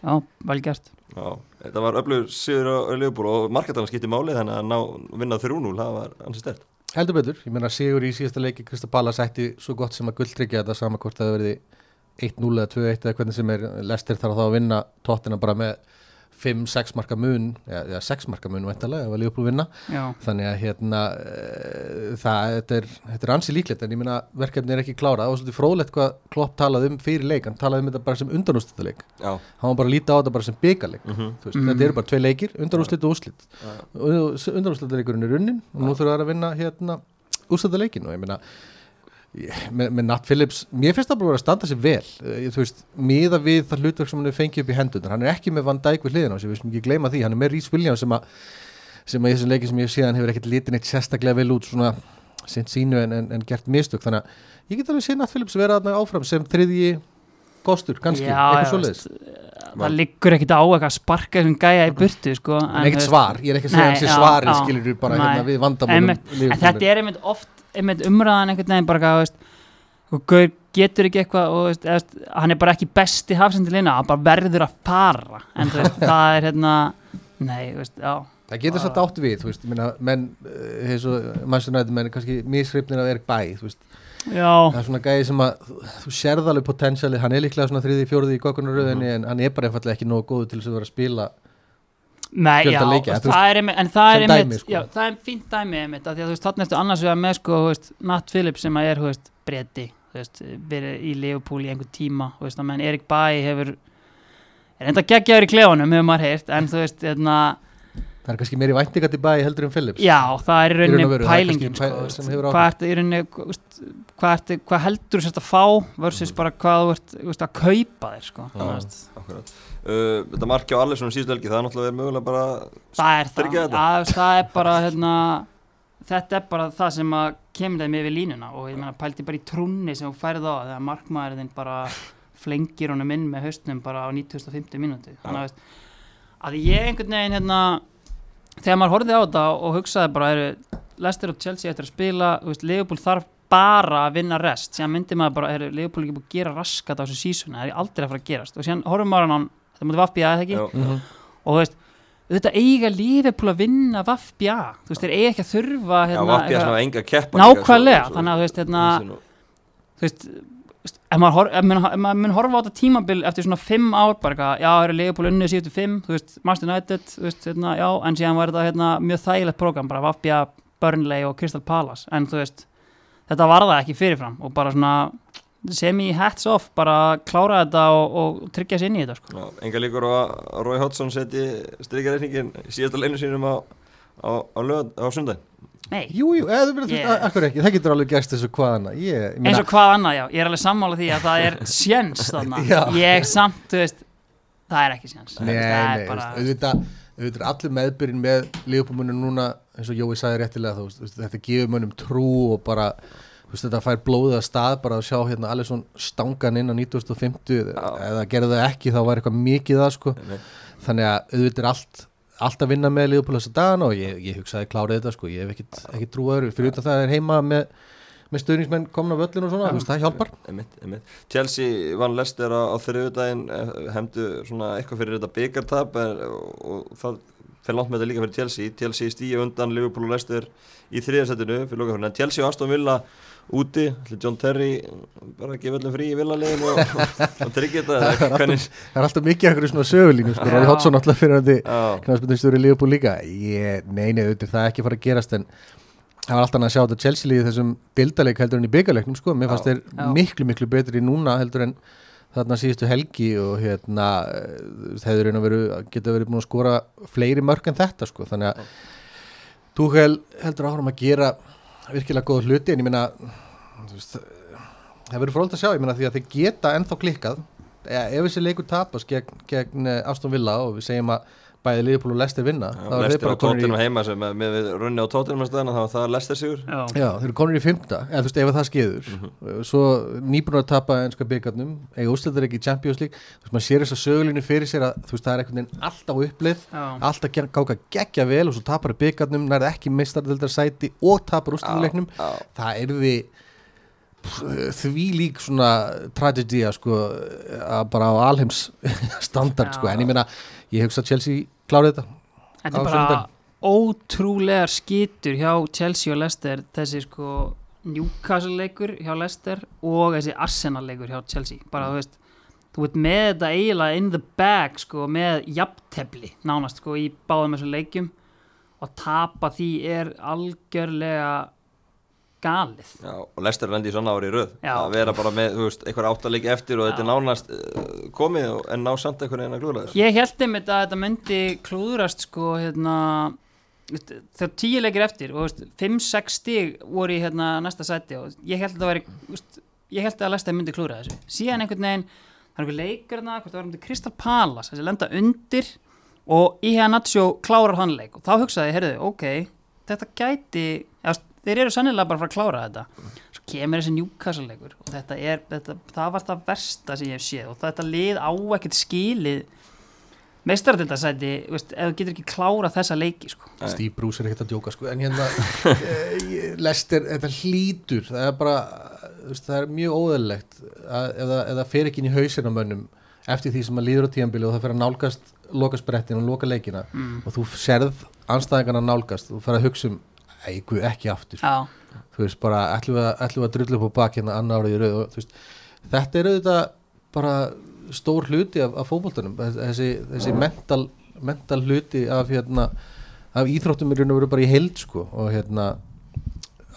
já, vel gert. Já, þetta var öflugur sigur á Leopold og markatalan skipti máli þannig að ná vinna 3-0, það var ansið stert Heldur betur, ég meina Sigur í síðasta leiki Kristapala sætti svo gott sem að gulltryggja þetta sama hvort það verði 1-0 eða 2-1 eða hvernig sem er Lester þarf þá að vinna tóttina bara með 5-6 marka mun eða 6 marka mun væntalega ef að Leopold vinna. Já, þannig að hérna e, það, þetta er, þetta er ansi líklegt en ég meina verkefni er ekki klára það var svolítið fróðlegt hvað Klopp talaði um fyrir leik hann talaði um þetta bara sem undanústættuleik Já, hann var bara að líta á þetta bara sem byggarleik mm -hmm. veist, Mm. þetta eru bara tvei leikir, undanúslit og úslit undanúslitaleikurinn er runnin og nú þurfa þær að vinna hérna úrstættaleikin og ég meina ég- með, með Nat Phillips, mér finnst það bara að standa sér vel, Eh, þú veist, miða við það hlutverk sem hann hefur fengið upp í hendunar, hann er ekki með Van Dijk við hliðina á sig, við skulum ekki gleyma því, hann er með Rhys Williams sem að sem að í þessum leiki sem ég séð hann hefur ekkert litin eitt sérstaklega vel út svona sint sínu en, en, en gert mistök. Þannig að ég get alveg séð Nat Phillips vera þarna áfram sem þriðji kostur, kannski, já, eitthvað svoleiðis. það liggur ekkit á eitthvað að sparka þessum gæja í burtu sko, en ekkert svar, ég er ekki að segja hans já, svari skilur þú bara nei. hérna við vandamálum en þetta er einmitt oft einmitt umræðan einhvern veginn bara veist, og Gaur getur ekki eitthvað og veist, eða, veist, hann er bara ekki besti hafsendilina, hann bara verður að fara en veist, það er hérna nei, veist, já. Það getur satt átt við, þú veist, meina menn, og Manchester United menn er kannski mishrifnir af Erik Bæ, þú veist. Já, það er svona gæði sem að þú sérð alveg potensialið, hann er líklega svona þriði, fjóruði í gokkunaröðinni en hann er bara einfallega ekki nógu góðu til þess að vera að spila nei, já leikja, veist, það er en það er einmitt dæmi, sko. já, það er fínt dæmi einmitt, því að þú veist, þarna ertu annars vegar með sko, veist, Nat Phillips sem að er, þú veist, breyti þú veist, verið í Leopold í einhver tíma þú veist, að menn Erik Bæ hefur er enda geggjaður í klefunum, hefur maður heyrt en þú veist, hérna það er kannski meiri væntingat í Bæ heldur en Phillips Já, það er í rauninni pælingin sko, hvað, heldur sérst að fá versus bara hvað þú ert veist, að kaupa þér sko, þú. Akkurat. Uh, þetta marki á Alisson síðustu helgi, það er náttúrulega verið mögulega bara það er það, þetta? að, það er bara hérna, þetta er bara það sem að kemur þeim yfir línuna og ég meina pælti bara í trúnni sem þú færð á þegar markmaðurinn bara flengir honum inn með haustnum bara á 9050 mínúti þannig að ég einhvern veginn hérna, þegar maður horfði á þetta og hugsaði bara eru Leicester og Chelsea eftir að spila Liverpool þarf bara að vinna rest. Síðan myndi maður bara, eru Liverpool ekki búið að gera raskat á þessu sísoni, það er aldrei að fara að gerast. Og síðan horfum maður á hann, þetta mútið vaffbíða eða ekki? Já. Mhm. og þú veist, þetta eiga Liverpool að vinna vaffbíða þú veist, þeir eiga ekki að þurfa hérna, Vappi er svona enga keppa nákvæmlega, þannig að þú veist, hérna þú veist, ef maður, maður, maður horfa á þetta tímabil eftir svona fimm ár, bara eitthvað, já, eru Leopold unnið síðustu fimm, þú veist, Master United þú veist, hérna, já, en síðan var þetta hérna, mjög þægilegt program, bara Vafbja, Burnley og Crystal Palace, en þú veist þetta var það ekki fyrirfram og bara svona semi hats off, bara klára þetta og, og tryggja sér inn í þetta sko. Enga líkur á að Rói Hodgson seti strykjareikningin í síðasta leinu sínum á, á, á, á sundag Nei, Jú, jú, eða yeah. akkur ekki, það getur alveg gerst þessu hvaðana ég, ég eins meina, og hvað annað, já, ég er alveg sammála því að það er sjens Já. ég samt, þú veist það er ekki sjens Nei, það nei, er bara... auðvitað, auðvitað allir meðbyrinn með lífbúmunum núna, eins og Jói sagði réttilega þú veist, þetta gefur mönnum trú og bara, þú veist, þetta fær blóðið að stað bara að sjá hérna allir svona stangan inn á 1950, Já. eða gerði það ekki þá var eitthvað mikið það sko Nei. þannig að auðvitað er allt allt að vinna með Liverpool þessa dagana og ég, ég hugsaði klárið þetta sko, ég hef ekkit, ekkit trú öðru. Fyrir utan það er heima með, með stöðningsmenn komin á völlin og svona, það hjálpar. Einmitt, einmitt. Chelsea vann Leicester á, á þriðudaginn hefndu svona eitthvað fyrir þetta byggartap en, og, og það fyrir langt með þetta líka fyrir Chelsea. Chelsea stíu undan Liverpool og Leicester í þriðasettinu fyrir lokafjörn en Chelsea og Aston Villa úti John Terry bara að gefa öllum frí í villalegin og, og, og tryggja þetta Það er hvernig það er alltaf mikið ekkur svona sögulínu sko, Já. Rói Hodgson alltaf fyrir hann Já, knafspindastjóri Liverpool líka. Ég, nei, nei, auðvitað það er ekki fara að gerast en það var alltaf að sjá þetta Chelsea líði þessum dildarleik heldur en í byggarleiknum sko, mér fannst þeir miklu, miklu betri núna heldur en þarna síðustu helgi og hérna eh, þeir eru veru, geta verið búin að skora fleiri mörg en þetta sko, þannig að Tuchel heldur áhrum að gera virkilega góða hluti en ég veist, það verður fróld að sjá, ég meina því að þeir geta ennþá klikkað. Ef þessi leikur tapast gegn, gegn eh, Aston Villa og við segjum að bæði Liverpool og Leicester vinna þá eru þeir Lester bara á konur í heima sem er með við runni á tóttinum að staðana þá var það Lester sigur. Já, Já, þeir eru konur í fymta, eða þú veist, ef það skeiður Mhm. svo nýbúin að tapa ennska byggarnum, eiga úsleitar ekki í Champions League. Þú veist, maður sér þess að sögulínu fyrir sér að þú veist, það er einhvern veginn alltaf upplið já, alltaf gáka geggja vel og svo tapar byggarnum, nærði ekki meistardildar sæti og tapar Já, það er því því lík svona tragedía sko að bara á alheims standard sko, en ég meina ég hugsa að Chelsea klári þetta Þetta er bara sunnudag. ótrúlegar skitur hjá Chelsea og Leicester. Þessi sko Newcastle leikur hjá Leicester og þessi Arsenal leikur hjá Chelsea. Bara þú veist, þú veit með þetta eiginlega in the bag sko með jafntefli nánast sko í báðum þessum leikjum. Og tapa því er algjörlega galið. Já, og Lester lendi svona ári í röð. Já. að vera bara með, þú veist, einhver áttalík eftir og þetta er nánast uh, komið en ná samt einhvern veginn að glúra þess Ég held einmitt að þetta myndi klúðrast sko hérna þegar tíu leikir eftir og veist, 5-6 stig voru í hérna næsta sæti og ég held að það væri veist, ég held að Lesta myndi klúðra þessu. Síðan einhvern veginn, það er einhver leikur hérna, hvort það var um til Crystal Palace, þessi lenda undir og Iha Nacho klárar hann leik. Og þá hugsaði, heyrðu, ok þetta gæti, eða, þeir eru sannilega bara að fara að klára þetta svo kemur þessi Newcastle leikur og þetta er, þetta, það var það versta sem ég hef séð og þetta lið á ekkert skilið meistaradildasæti, veist, ef þú getur ekki klára þessa leiki, sko. Steve Bruce er ekkert að djóka sko en hérna eh, Lester, þetta hlýtur það er bara, þú veist, það er mjög óðurlegt að ef það, fer ekki inn í hausinn á mönnum eftir því sem að líður á tíðanbili og það fer að nálgast loka sprettin og loka leikina Mm. og þú serð anstæðingarna nálgast og fer að hugsa um guð, ekki aftur. Já, þú veist, bara ætlum við að, ætlum við að drullu upp á bak hérna annar árið í rauð og veist, þetta er auðvitað bara stór hluti af, af fótboltanum. Þessi, þessi mental, mental hluti af hérna af íþróttum er bara í heild sko. Og hérna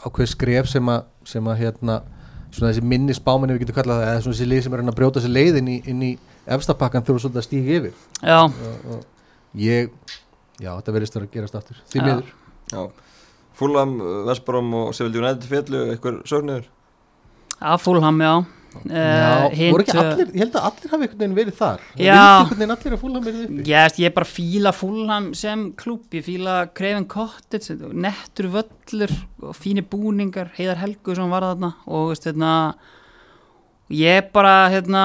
ákveð skref sem að, sem að hérna svona þessi minni spáminni við getum kallað það eða svona þessi lið sem er að brjóta sér leið inn í, inn í efstapakkan þurfa svolítið að stíga yfir. Já, og, og ég já, þetta verðist að gerast aftur. Því Já. miður. Já, Fulham, Vestbrom og Seville United fjallu, einhver sögniður að fúlham, já. Já, voru ekki allir, ég held að allir hafi einhvern veginn verið þar. Já. vildi einhvern veginn allir að fúla verið uppi? Já, veist, ég bara fíla fúlham sem klúb, ég fíla Craven Cottage, nettur völlur og fínir búningar, heiðar helgu sem var þarna og veist, hérna, ég bara hérna,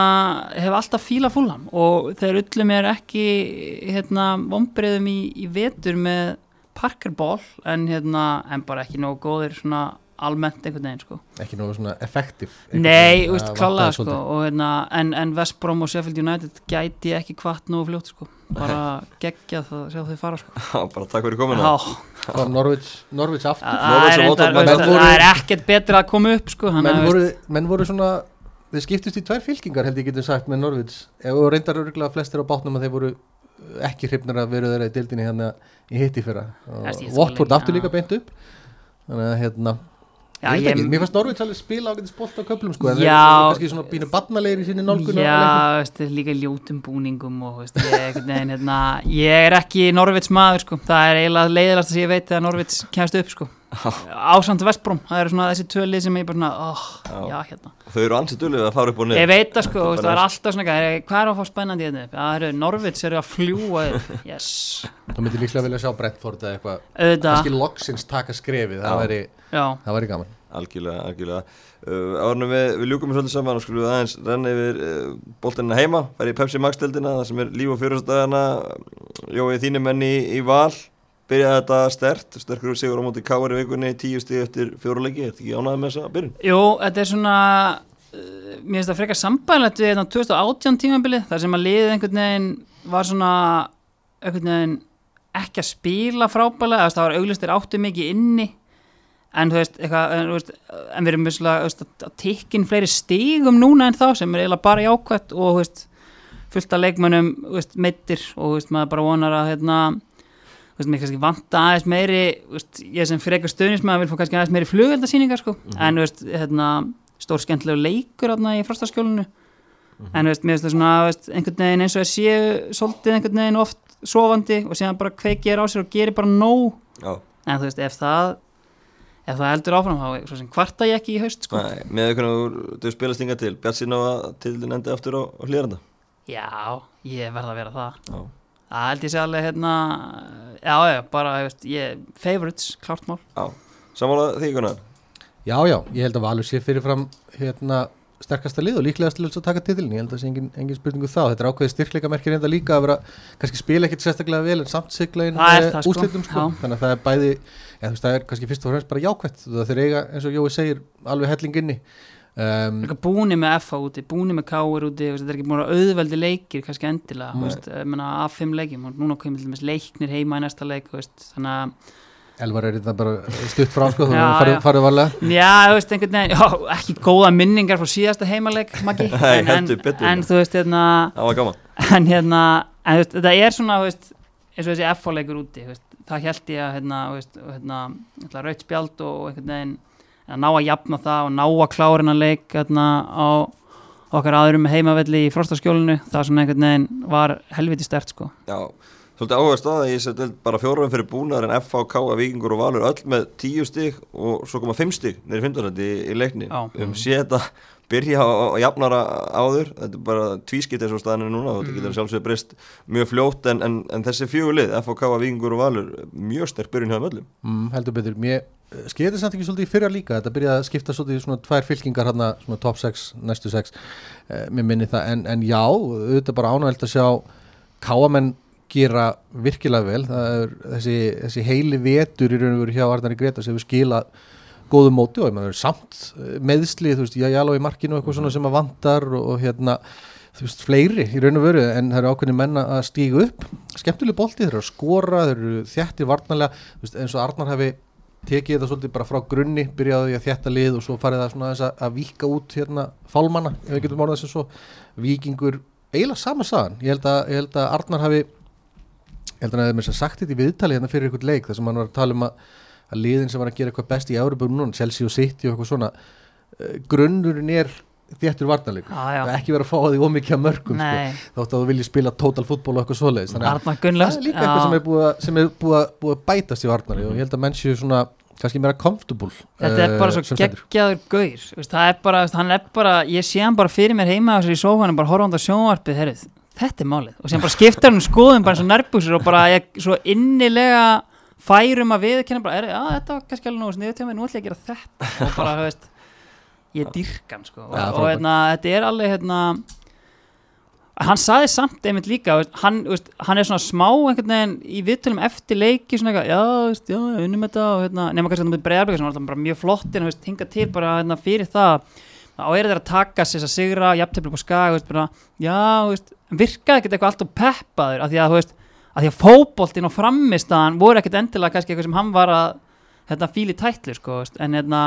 hef alltaf fíla fúlham og þeir ullu mér ekki hérna, vombriðum í, í vetur með parkerball en, hérna, en bara ekki nógu góðir svona almennt einhvern veginn sko. Ekki nógu svona effektiv Nei, þú veist, klálega sko, og, hérna, en, en West Brom og Sheffield United gæti ekki kvart nógu fljótt sko. bara gegja það að sjá þau fara sko. Já, bara takk fyrir Norwich, Norwich aftur. Það er, er ekkert betra að koma upp sko, menn, að, voru, menn voru svona Þeir skiptust í tvær fylkingar held ég getur sagt með Norwich. Ef og reyndar örgulega flestir á bátnum að þeir voru ekki hrifnar að veru þeirra í dildinni hérna í hitti fyrra. Watford aftur líka beint upp. Þannig að hérna já, ég ég, Mér fannst Norwich alveg spila ágætis bolt á köflum sko, en Já. eru kannski svona bínu barnalegir í sinni nálgun já, veist, líka ljótum búningum og veist, ég, veginn, hérna, ég er ekki Norvits maður sko, það er eiginlega leiðilegast að ég veit að Norvits kemst upp sko ásamt Vestbróm, það eru svona þessi tvölið sem ég bara svona, oh, Já. já, hérna. Þau eru ansið dulið að fara upp og niður. Ég veit það sko, Þetta bara það er alltaf svona eitthvað, hvað er að fá spennandi hérna upp? Já, það eru Norvits eru að fljúa yes, Þú myndir líklega vilja sjá Brentford eða eitthvað. Auðvitað, kannski loksins taka skrefið, það væri, já, það væri gaman. Algjörlega, algjörlega. Uh, Árnum við, við ljúkum við svolítið saman og skulum við aðeins renna yfir uh, boltinina heima. Færi í Pepsi Max deildina, það sem er líf og fjörustæðana Jói þínu menni í, í val byrjaði þetta stert, sterkur sigur á móti Káar í vikunni, tíu stíð eftir fjóruleiki, ertu ekki ánægði með þessa byrjun? jú, þetta er svona, uh, mér finnst það frekar sambæðilegt við hérna 2018 tímabilið, þar sem að liðið einhvern veginn var svona, einhvern veginn ekki að spila frábælega, það var auglistir áttu mikið inni, en þú veist, eitthvað, en, þú veist, en við erum veist, að tikkin fleiri stigum núna en þá sem er eiginlega bara jákvætt og þú veist, fullt af leikmönnum þú veist, meittir og þú veist, maður bara vonar að hérna, veist, mér kannski vanta aðeins meiri, veist, ég sem frekar stöðnismæður vil fá kannski aðeins meiri flugeldasýningar sko, en þú veist, hérna stór skemmtilegu leikur hérna í frostaskjólinu. En þú veist, mér finnst það svona einhvern veginn eins og að séu svolítið einhvern veginn oft sofandi og síðan bara kveikir á sér og gerir bara nóg. Já, en þú veist, ef það ef það heldur áfram, þá kvarta ég ekki í haust sko. Nei, með hvernig þú spilast inga til, bjart sín á að til þinn endi aftur á, á hlýranda já, ég verð að vera það. Já, Það held ég sé alveg hérna Já, já, bara, ég veist, ég Favorites, klart mál Samála því Gunnar Já, já, ég held að Valur sé fyrirfram hérna sterkasta lið og líklegast til að taka titilin ég held að það sé engin, engin spurningu þá þetta er ákveðið styrkleika merkir enda líka að vera kannski spila ekkit sérstaklega vel en samt sigla inn er eh, sko. úrslitum sko. Já. þannig að það er bæði þú veist, það er kannski fyrst og fremst bara jákvætt það þeir eiga eins og Jói segir alveg helling inni um, Líka búni með FH úti, búni með Káur úti þetta er ekki að auðveldi leikir kannski endilega, veist, ég meina, af fimm leikjum og núna komið til dæmis leiknir heima í næsta leik veist, þannig að Elvar er þetta bara stutt frá sko, þú Já, farið, já. farið varlega Já, þú veist, einhvern veginn, já, ekki góða minningar frá síðasta heimaleik, Maggi Nei, en, en, heldur betur. en þú veist, hérna Það var gaman en hérna, en veist, þetta er svona, þú veist eins og þessi F-leikur úti, þú veist, það held ég að, hérna, þú veist, og, hérna, hérna raut spjald og einhvern veginn að ná að jafna það og ná að klára hennar leik, hérna, á okkar aðurum heimavelli í frostaskjólinu, það svona einhvern veginn var helviti stert, sko. Já, svolítið áhuga staða ég seti bara fjórum fyrir búnaðar en FH, K, Víkingur og Valur öll með tíu stig og svo koma fimm stig neyri fymtarandi í, í leikni Já. um sé þetta byrja á, á jafnara áður þetta er bara tvískitt eins og staðinu núna og þetta Mm. getur sjálfsögur breyst mjög fljótt en, en, en þessi fjögulið, FH, K, Víkingur og Valur mjög sterk byrjun hjá þeim öllum mm, heldur betur, mér skeiði samt ekki svolítið í fyrra líka, þetta byrjaði að skipta svolítið í svona tvær fylkingar hérna, svona top 6, næstu 6 eh, mér minni það, en, en já auðvitað bara ánægilegt að sjá káamenn gera virkilega vel. Það er þessi, þessi heili vetur í raun og veru hjá Arnari Greta sem við skila góðu móti og maður er samt eh, meðsli, þú veist, já, já, í markinu eitthvað svona sem að vantar og, og hérna þú veist, fleiri í raun og veru. En það eru ákveðni menna að stígu upp. Skemmtileg bolti, þeir eru að skora, þeir eru þjættir varnarlega, þú veist, eins og Arnar hafi tekið þetta svolítið bara frá grunni byrjaði því að þjætta lið og svo farið það svona að, að víka út hérna fálmanna ef við getum orðað sem svo. Vikingur, eiginlega sama sagan. Ég ég held að Arnar hafi ég held að hann hefði mér sagt þetta í viðtali hérna fyrir ykkur leik þar sem hann var að tala um að, að liðin sem var að gera eitthvað best í Európa núna, Chelsea og City og eitthvað svona uh, grunnurinn er þjættur varnarleik Já, já. og ekki vera að fá því ómikið að mörgum sko, þótt að þú viljið spila total fútból og eitthvað svoleiðis. Þannig að það er líka eitthvað sem er búið að, er bætast í Arnari og ég held að menn séu svona kannski meira comfortable Þetta er bara eh, svo stendur. geggjaður veist, það er bara, hann er bara, ég sé hann bara fyrir mér heima á sér í sófanum, bara horfandi á sjónvarpið heyrðu, þetta er málið, og sem bara skiptar hann um skoðum bara eins og nærbuxur og bara ég svo innilega færum að viðkenna bara, er, að þetta var kannski alveg nú nú ætla ég að gera þetta. Og bara, þú veist, ég dyrkan sko, og, Ja, og hérna, þetta er alveg hérna hann saði samt einmitt líka hann, veist, hann er svona smá einhvern veginn í viðtölum eftir leiki svona eitthvað, já, veist, já, unnum þetta og hérna, nema kannski þetta með bregðarbygg sem var alltaf mjög flott en hinga til bara hérna, fyrir það og er þeir að taka sér að sigra jafntefni på skag, veist, bara, já, veist, virkaði ekkert eitthvað alltaf peppaður af því að, því að fótboltinn og frammistaðan voru ekkert endilega kannski eitthvað sem hann var að hérna, fíli tætlu sko, en, hérna,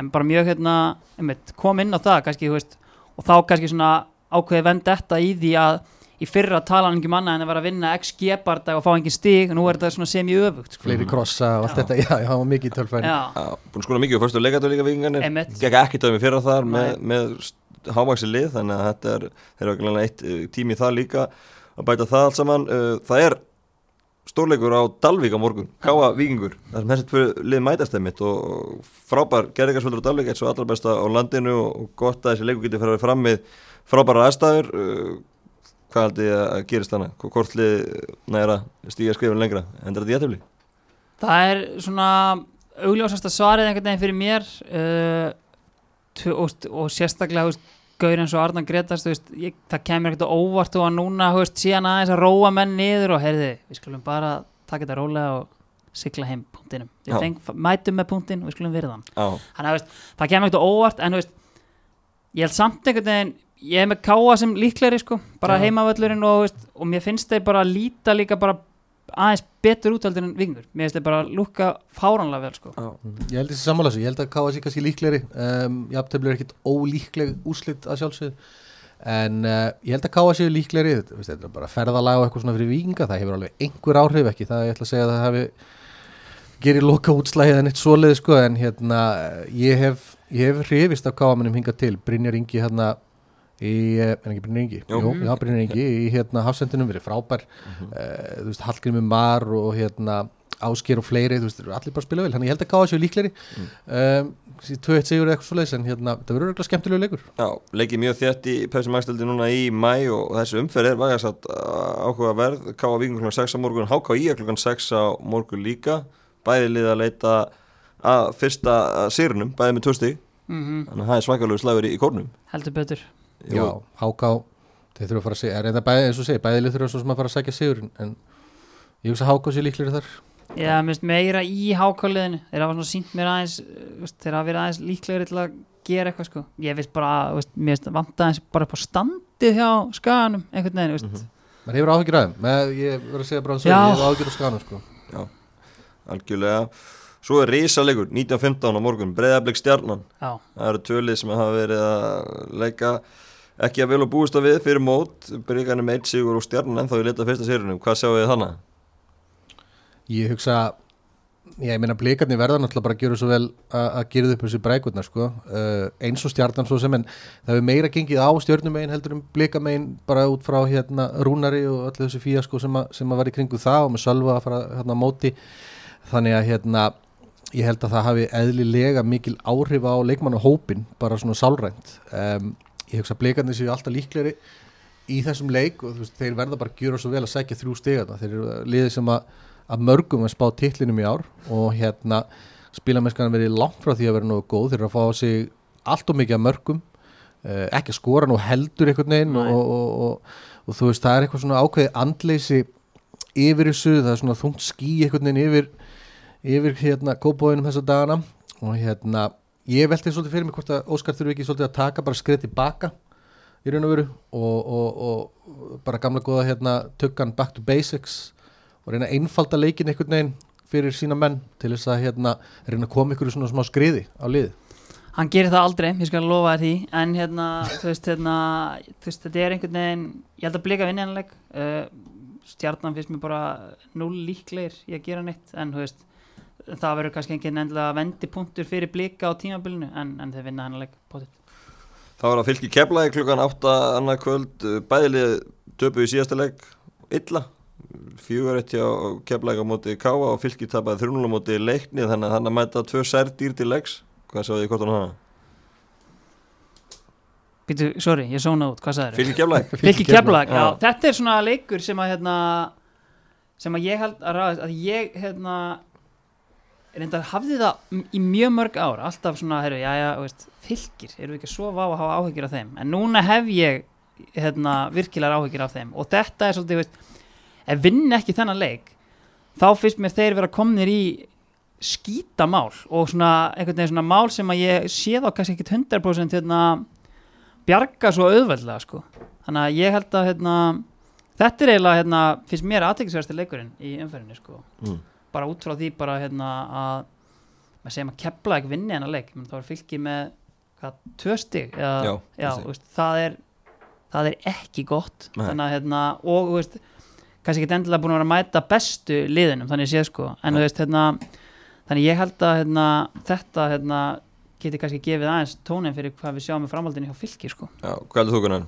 en bara mjög hérna, einmitt, kom inn á það kannski, veist, og þá kannski svona ákveði vend þetta í því að í fyrra tala hann ekki um annað en að vera að vinna XG bardag og fá engin stig og nú er þetta svona semi-öfugt sko. fleiri krossa og allt Já. þetta, já, já, hann var mikið í tölfæri búin að skona mikið og fyrstu leikatu líka Víkingarnir Einmitt. gekk ekki dæmi fyrir þar með, með hávaksi lið þannig að þetta er, ekki eitt uh, tími í það líka að bæta það allt saman uh, það er stórleikur á Dalvík á morgun, Káa Víkingur. Það sem þessi tvö lið mætast þeimitt og frábær gerðingarsvöldur á Dalvík eitt svo allra besta á landinu og gott að þessi leikur getur fyrir að fram með frábæra aðstæður. Uh, hvað haldið þið að gerist þannig hvort lið næra stíga skrifin lengra? Endur þetta í aðtöfli? það er svona augljósasta svarið einhvern veginn fyrir mér uh, og, og sérstaklega gaur eins og Arnar Gretars það kemur ekkert óvart og að núna veist, síðan aðeins að róa menn niður og heyrði, við skulum bara taka þetta rólega og sigla heim punktinum. Feng, mætum með punktin og við skulum virða hann. Þannig að það kemur ekkert óvart en veist, ég held samt einhvern veginn ég er með káa sem líklegri sko bara heimavöllurinn og, og mér finnst þeir bara líta líka bara aðeins betur útveldur en vingur mér finnst þeir bara lúka fáránlega vel sko. Já, ég held þessi sammála þessu, ég held að KSI kannski líklegri. Um, jafntefli er ekkit ólíkleg úslit að sjálfsögðu. En uh, ég held að KSI er líklegri. Þetta, veist, þetta er bara ferðalag og eitthvað svona fyrir vikinga það hefur alveg einhver áhrif ekki það. Ég ætla að segja að það hefur gerir loka útslæðið en eitt svoleið sko. En hérna ég hef, ég hef hrifist af KM-unum hingað til. Brynjar Ingi hérna í, eh, en ekki Brynjar Ingi Jú. Jú, já, Brynjar Ingi í hérna hafsendinum verið frábær Mhm. uh, þú veist Hallgrimur Mar og hérna ásker og fleiri, þú veist, allir bara spila vel þannig ég held að káða sér líkleri Mm. um, 2-1 sigur eða eitthvað svo leiðis en hérna, það verður eitthvað skemmtilegu leikur Já, leikið mjög þétt í Pepsi Max-deldi núna í mæ og þessi umferð er vægast að áhugaverð K.A. Víking kl. 6 á morgun, H.K.I. kl. 6 á morgun líka bæði lið að leita að fyrsta sýrunum, bæði með tvö stig mm þannig að það er svakalegu slagur í, í kórnum heldur betur Já, háká, þeir þurfa að fara að segja, er þetta bæði, eins og segja, bæði lið þurfa svo sem að fara að sækja sigur en ég hugsa að háká sér líkleri þar. Já, mér finnst meira í hákáliðinu þeir hafa svona sínt mér aðeins uh, veist, þeir hafa verið aðeins líklegri til að gera eitthvað sko. ég veist bara, veist, mér finnst vanta aðeins bara upp á standið hjá skaganum einhvern veginn, veist. Mhm. maður hefur áhyggjur aðeim, með, ég verður að segja bara að Já. ég hefur áhyggjur á skanum sko. algjörlega. Svo er risalegur, 1915 á morgun, Breiðablik stjarnan Já, Það eru tölið sem hafa verið að leika ekki að vel og búist að við fyrir mót með eitt sigur og stjarnan en þá ég leta fyrsta sérunum, hvað sjáu þið þannig? ég hugsa ég meina blikarnir verða náttúrulega bara að gera svo vel að gera upp þessi brækurnar sko. uh, eins og stjarnan svo sem en það hefur meira gengið á stjörnumegin heldur um blikamegin bara út frá hérna rúnari og öllu þessi sem, að- sem að var í kringu það og með sölva að fara hérna móti þannig að hérna ég held að það hafi eðlilega mikil áhrif á leikmannahópin bara svona sálrænt um, ég hugsa að blikarnir séu alltaf líklegri í þessum leik og veist, þeir verða bara að gjöra svo vel að sækja þrjú stigarna þeir eru liðið sem að, að mörgum að spá titlinum í ár og hérna spilamennskan verið langt frá því að vera nógu góð. Þeir eru að fá sig allt og mikið að mörgum uh, ekki að skora nú heldur einhvern veginn og, og, og, og þú veist það er eitthvað svona ákveðið andleysi yfir þessu, það er svona þungt ský einhvern veginn yfir yfir hérna kópóinum þessa dagana og hérna ég velti svolítið fyrir mig hvort að Óskar þurfi ekki svolítið að taka bara skrið tilbaka í raun og veru og, og, bara gamla góða hérna tökkan back to basics og reyna að einfalda leikin einhvern veginn fyrir sína menn til þess að hérna reyna að koma ykkur í svona smá skriði á lið hann gerir það aldrei, ég skal lofa því en hérna, þú veist, hérna þú veist, þetta er einhvern veginn ég held að blika vinniðanleik uh, stjarnan finnst mér bara null líklegir í að gera neitt, en þú veist það verður kannski engin endilega vendipunktur fyrir blika á tímabilinu, en, en þeir vinna hann leik potið. Það var að fylgi keflaði klukkan 8 annað kvöld bæðilið töpu í síðasta leik illa fjögur eitt hjá keflaði á móti Káa og fylgi tapaði 3-0 á móti leikni þannig að hann að mæta tvö særdýr til leiks hvað sáðu þið hvort hann hana? Býtu, sorry, ég sóna út, hvað sagður Fylgi keflaði? Fylki Keflag, já. Þetta er svona leikur sem að hérna, sem að ég held að ráðast að ég hérna reyndar hafði það í mjög mörg ár alltaf svona, herru, já, já, veist, fylgir eru við ekki að sofa á að hafa áhyggjur af þeim en núna hef ég hérna, virkilegar áhyggjur af þeim og þetta er svolítið, veist, ef vinn ekki þennan leik þá finnst mér þeir vera komnir í skítamál og svona einhvern veginn svona mál sem að ég sé þá kannski ekki 100% hérna bjarga svo auðveldlega sko. þannig að ég held að hérna, þetta er eiginlega hérna, finnst mér aðtekisverðasti leikurinn í umferðinni sko. Mm. Bara út frá því bara hérna, að maður segjum að kepla ekki vinni hennar leik menn þá er fylki með hvað, tvö stig eða, Já, já tvö stig. veist, það, er, það er ekki gott þannig að hérna, og veist, kannski ekki endilega búin að vera að mæta bestu liðinum þannig séð sko en veist hérna þannig ég held að hérna, þetta hérna, geti kannski gefið aðeins tónin fyrir hvað við sjáum með framhaldinu hjá fylki sko. Já, hvað heldur þú Gunnar?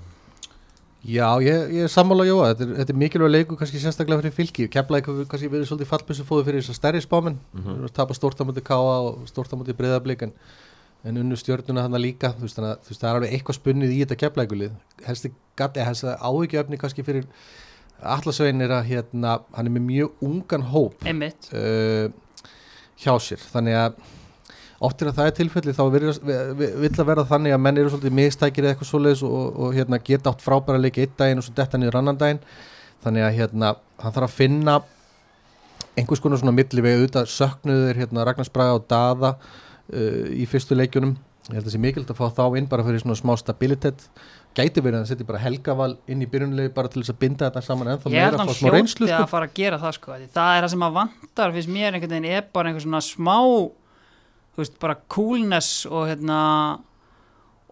Já, ég, ég er sammála Jóa, þetta er, þetta er mikilvæg leiku kannski sérstaklega fyrir fylki, keflaði kannski verið svolítið fallbissu fóðu fyrir þessar stærri spáminn mm Mhm. -hmm. tapa stórtamöndi káa og stórtamöndi breyðablík en, en unnu stjörnuna hann líka. Þú veist, þannig að þú veist, það er alveg eitthvað spunnið í þetta keflaðigulið, helst helst áhyggjöfni kannski fyrir Allasvein er að hérna, hann er með mjög ungan hóp uh, hjá sér. Þannig að oft er að það er tilfelli þá virðast- vi- vi- vill að vera þannig að menn eru svolítið mistækir eða eitthvað svoleiðis og, og hérna, geta átt frábæra leiki einn daginn og svo detta niður annan daginn. Þannig að hérna, hann þarf að finna einhvers konar svona milliveg. Auðvitað söknuður hérna, Ragnars Braga og Daða uh, í fyrstu leikjunum. Ég held að það sé mikilvægt að fá þá inn bara fyrir svona smá stabilitet. Gæti verið að hann setja bara helgaval inn í byrjunlegi bara til þess að binda þetta saman ég held meira að fá hann smá reynslu hljóti sko. að fara að gera það sko, það er það sem að vantar fyrst mér einhvern veginn er bara einhver svona smá þú veist, bara coolness og hérna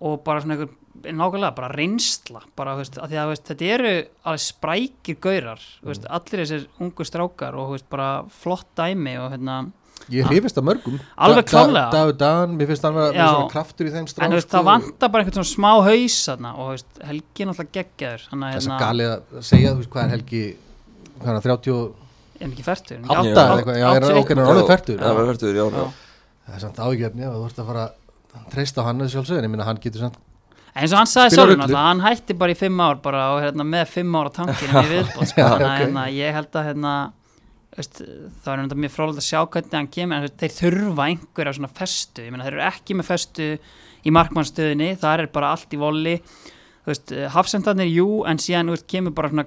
og bara svona einhver nákvæmlega, bara reynsla bara, þú veist, að því að veist, þetta eru alveg sprækir gaurar, þú veist, allir þessir ungu strákar og þú veist, bara flott dæmi og hérna, Ég hrifist af mörgum Alveg Da- da- klárlega. Dagur Dan, mér finnst hann vera Já. með svona kraftur í þeim strák en þú veist, það vantar bara einhvern svona smá haus þarna og þú veist, Helgi er náttúrulega geggjaður þannig að Þess hérna, að gali að segja, þú veist, hvað er Helgi hvað er hann, 30 og- en ekki færtur Átta eða eitthvað, já, er er orðið færtur Já, það var færtur, já, já. Það er samt ágefni að þú ert að fara að treysta hann eða sjálfsögðin, ég minna hann getur samt En eins og hann sagði rullu. náttúrulega, hann hætti bara í fimm ár bara og hérna, með fimm ára tankinu í viðbót sko. Já, þannig að hérna, ég held að hérna, veist, það er mjög frólægt að sjá hvernig hann kemur en þeir þurfa einhverja svona festu ég meina þeir eru ekki með festu í markmannstöðinni, það er bara allt í veist, hafsendarnir jú en síðan veist, kemur bara svona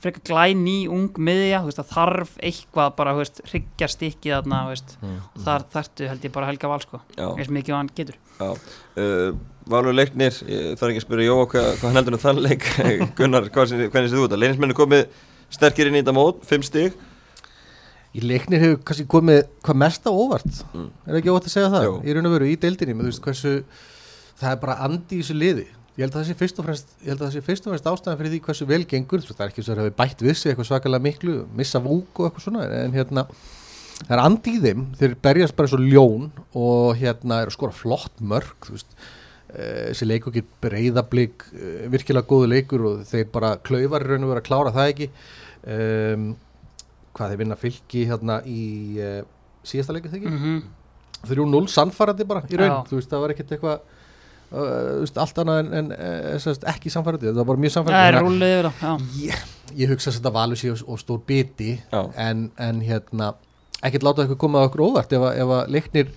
frekar glæný ung miðja, þú veist, þarf eitthvað bara, hryggjar stikkið þarna, þú veist, og þar þarftu held ég bara Helga Val, sko, eins mikið og hann getur. Já, uh, Valur leiknir, þarf ekki að spyrja Jóa hvað, hvað hann heldur um þann leik. Gunnar, hvernig séð þú þetta? Leinismenni komið sterkir inn í þetta mót, 5 stig. Í leiknir hefur kannski komið hvað mest á óvart. Mm. Er ekki óvart að segja það? Jú. Í raun og veru í deildinni, með þú veist hversu Það er bara andi í þessu liði Ég held að það sé fyrst og fremst, fremst ástæðan fyrir því hversu vel gengur. Það er ekki svo að það hefur bætt við sig eitthvað svakalega miklu Missa vúk og eitthvað svona En hérna, það er andi í þeim. Þeir berjast bara svo ljón Og hérna er að skora flott mörg Þú veist. Eh, Þessi leikur get breyðablík Virkilega góðu leikur Og þeir bara klaufar í raun og veru að klára það ekki. Um, hvað þeir vinna fylki hérna í uh, síðasta leikið þegar mm mm. 3-0 sannfærandi bara í raun. Já. þú veist það var ekkert eitthvað uh, veist, allt annað en, en uh, ekki sannfærandi. Það var bara mjög Það er sannfærandi rúlið yfir það, já. ég, ég hugsa að þetta valur sér og stór biti en, en hérna ekkert láta eitthvað koma á okkur óvart. Ef, að- ef að leiknir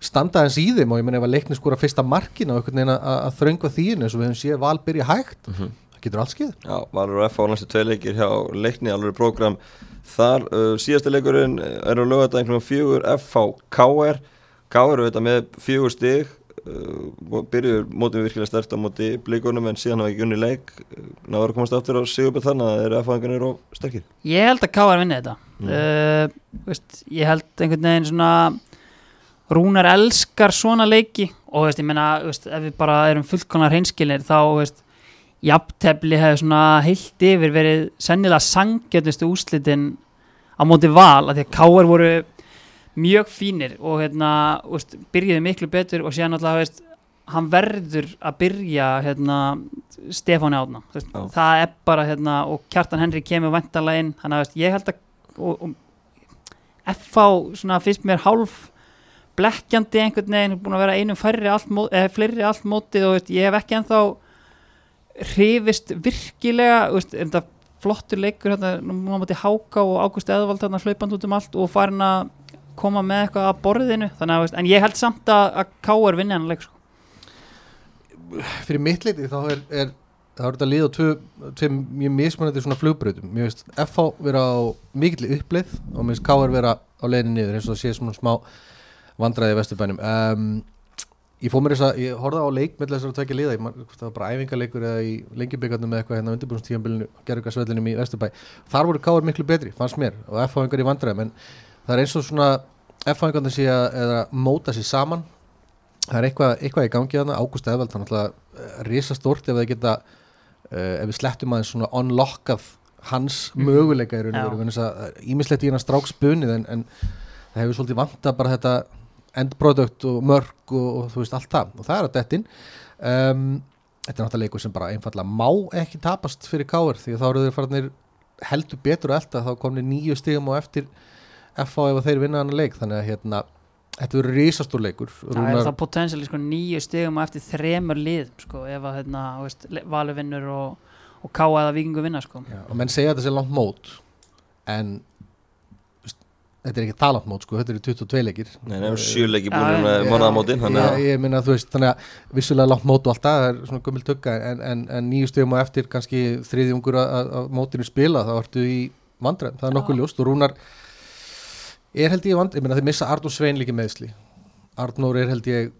standa eins í þeim og ég menn ef að leiknir skora fyrsta markin og einhvern veginn að, að þröngva þín eins og við höfum séð val byrja hægt Mhm. það getur allt skeið. Já Valur og F á næstu tvei leikir hjá leikni, alveg prógram Þar, uh, síðasta leikurinn er á lögata einhvern veginn fjögur F á KR KR er þetta með fjögur stig uh, byrjuður mótið virkilega stert á móti blíkunum en síðan hafa ekki unni leik uh, náður að komast aftur á Sigurbjörn þannig að þeir eru F-fæðingarnir og sterkir Ég held að K.R. vinni þetta Mm. uh, veist, Ég held einhvern veginn svona Rúnar elskar svona leiki og veist, ég meina, veist, ef við bara erum fullkonar hreinskilir þá veist, jafntefli hefur svona heilt yfir verið sennilega sangjötustu úslitin á móti val af því að K.R. voru mjög fínir og hérna, veist, byrjuðu miklu betur og síðan alltaf veist, hann verður að byrja hérna, Stefáni Átna veist, Já. það er bara hérna, og Kjartan Henry kemur vantarlega inn þannig að veist, ég held að og, og FH svona fyrst mér hálf blekkjandi einhvern veginn búin að vera einum færri allt mót, eða fleiri allt mótið og veist, ég hef ekki ennþá hrifist virkilega veist, er þetta flottur leikur hérna, nú móti Háka og Ágúst Eðvald hérna hlaupand út um allt og farin að koma með eitthvað að borðinu þannig að, en ég held samt að, að K.R. vinni hann leik sko. fyrir mitt leiti þá er, er það er þetta lið á tvö, tvö mjög mismunandi svona flugbröðum mér veist FH vera á mikill uppleið og mér veist KR vera á leiðinni niður eins og það sé svona smá vandræði í vesturbænum um, ég fóð mér þess að ég horfði á leik með þess að tvekja liða, ég það var bara æfingarleikur eða í lengjubíkarnum með eitthvað hérna undirbúrstíðanbílinu gerðugarsvellinum í vesturbæ þar voru KR miklu betri, fannst mér og FH engar í vandræðum en það er eins og svona FH engarnir sé að móta sér saman. Það er eitthvað, eitthvað í gangi þarna. Ágúst Eðvald, hann alltaf risastórt ef við geta uh, ef við slettum aðeins svona unlockað hans Mhm. möguleika í raun og veru. Vegna þess að ímislegt í hennar strák spunnið en, en það hefur svolítið vanta bara þetta endprodukt og mörg og, og þú veist allt það. Og það er að dettin. Um, þetta er náttúrulega leikur sem bara einfallega má ekki tapast fyrir káir því að þá eru þeir farinir heldur betur að elda þá komni nýju stigum og eftir FH ef að þeir vinna hann leik þannig að hérna þetta verður risastór leikur það er það potensiali sko, nýju stigum og eftir þremur lið sko, ef að hérna, veist, valur vinnur og, og K.A. eða vikingu vinna sko. Já, og menn segja að þetta sé langt mót en veist, þetta er ekki það langt mót sko, þetta eru 22 leikir Nei, það er sjöleiki Já, búin já. morðamótin að ég minna þú veist, þannig að vissulega langt mót og allt það, er svona gömul tugga en, en, en nýju stegum og eftir kannski þriðjungur að, að- að mótinu spila þá ertu í vandræðum, það er nokkuð ljóst og Rúnar er held ég vandræðum, ég minna þeir missa Arnur Svein líki meðsli Arnur er held ég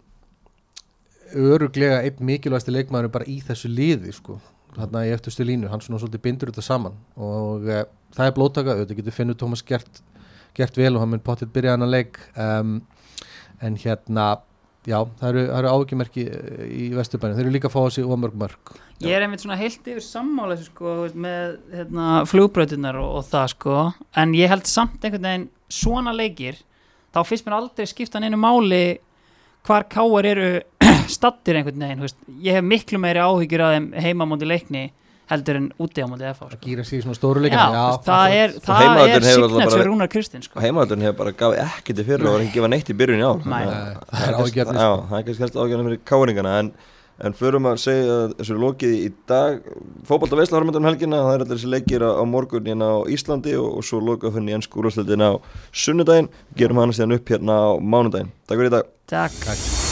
öruglega einn mikilvægsti leikmaður bara í þessu liði sko þarna í eftirstu línu, hann svona svolítið bindur þetta saman og e, það er blóttaka auðvitað getur finnur Tómas gert, gert vel og hann mun potið byrja hann að leik um, en hérna já, það eru, eru áhugjummerki eh, í Vesturbænum, þeir eru líka að fá sig ómörg mörg ég er einmitt svona heilt yfir sammála sko, með hérna, flugbrautinnar og, og það sko. En ég held samt einhvern veginn svona leikir þá finnst mér aldrei skipta neinu máli hvar káar eru stattir einhvern veginn þú veist. ég hef miklu meiri áhyggjur að þeim heimamóti leikni heldur en úti á mótið FH sko. Gýra sig í svona stóru já það er, er bara- Rúnar Kristins og sko. heimaðurinn hefur bara gafið ekkert í fyrir og var ekki að gefa neitt í byrjun í að Nei, það er Já, sko. það er kannski helst ágjörðan fyrir káringana en, en förum að segja að þessu er lokið í dag. Fótbolta veisla harmöndan um helgina það er allir þessi leikir á, á morgun hérna á Íslandi og, og svo fyrir í ennsku úrvarsleitin á sunnudaginn, gerum hann síðan upp hérna á mánudaginn. Takk fyrir í dag. Takk Takk.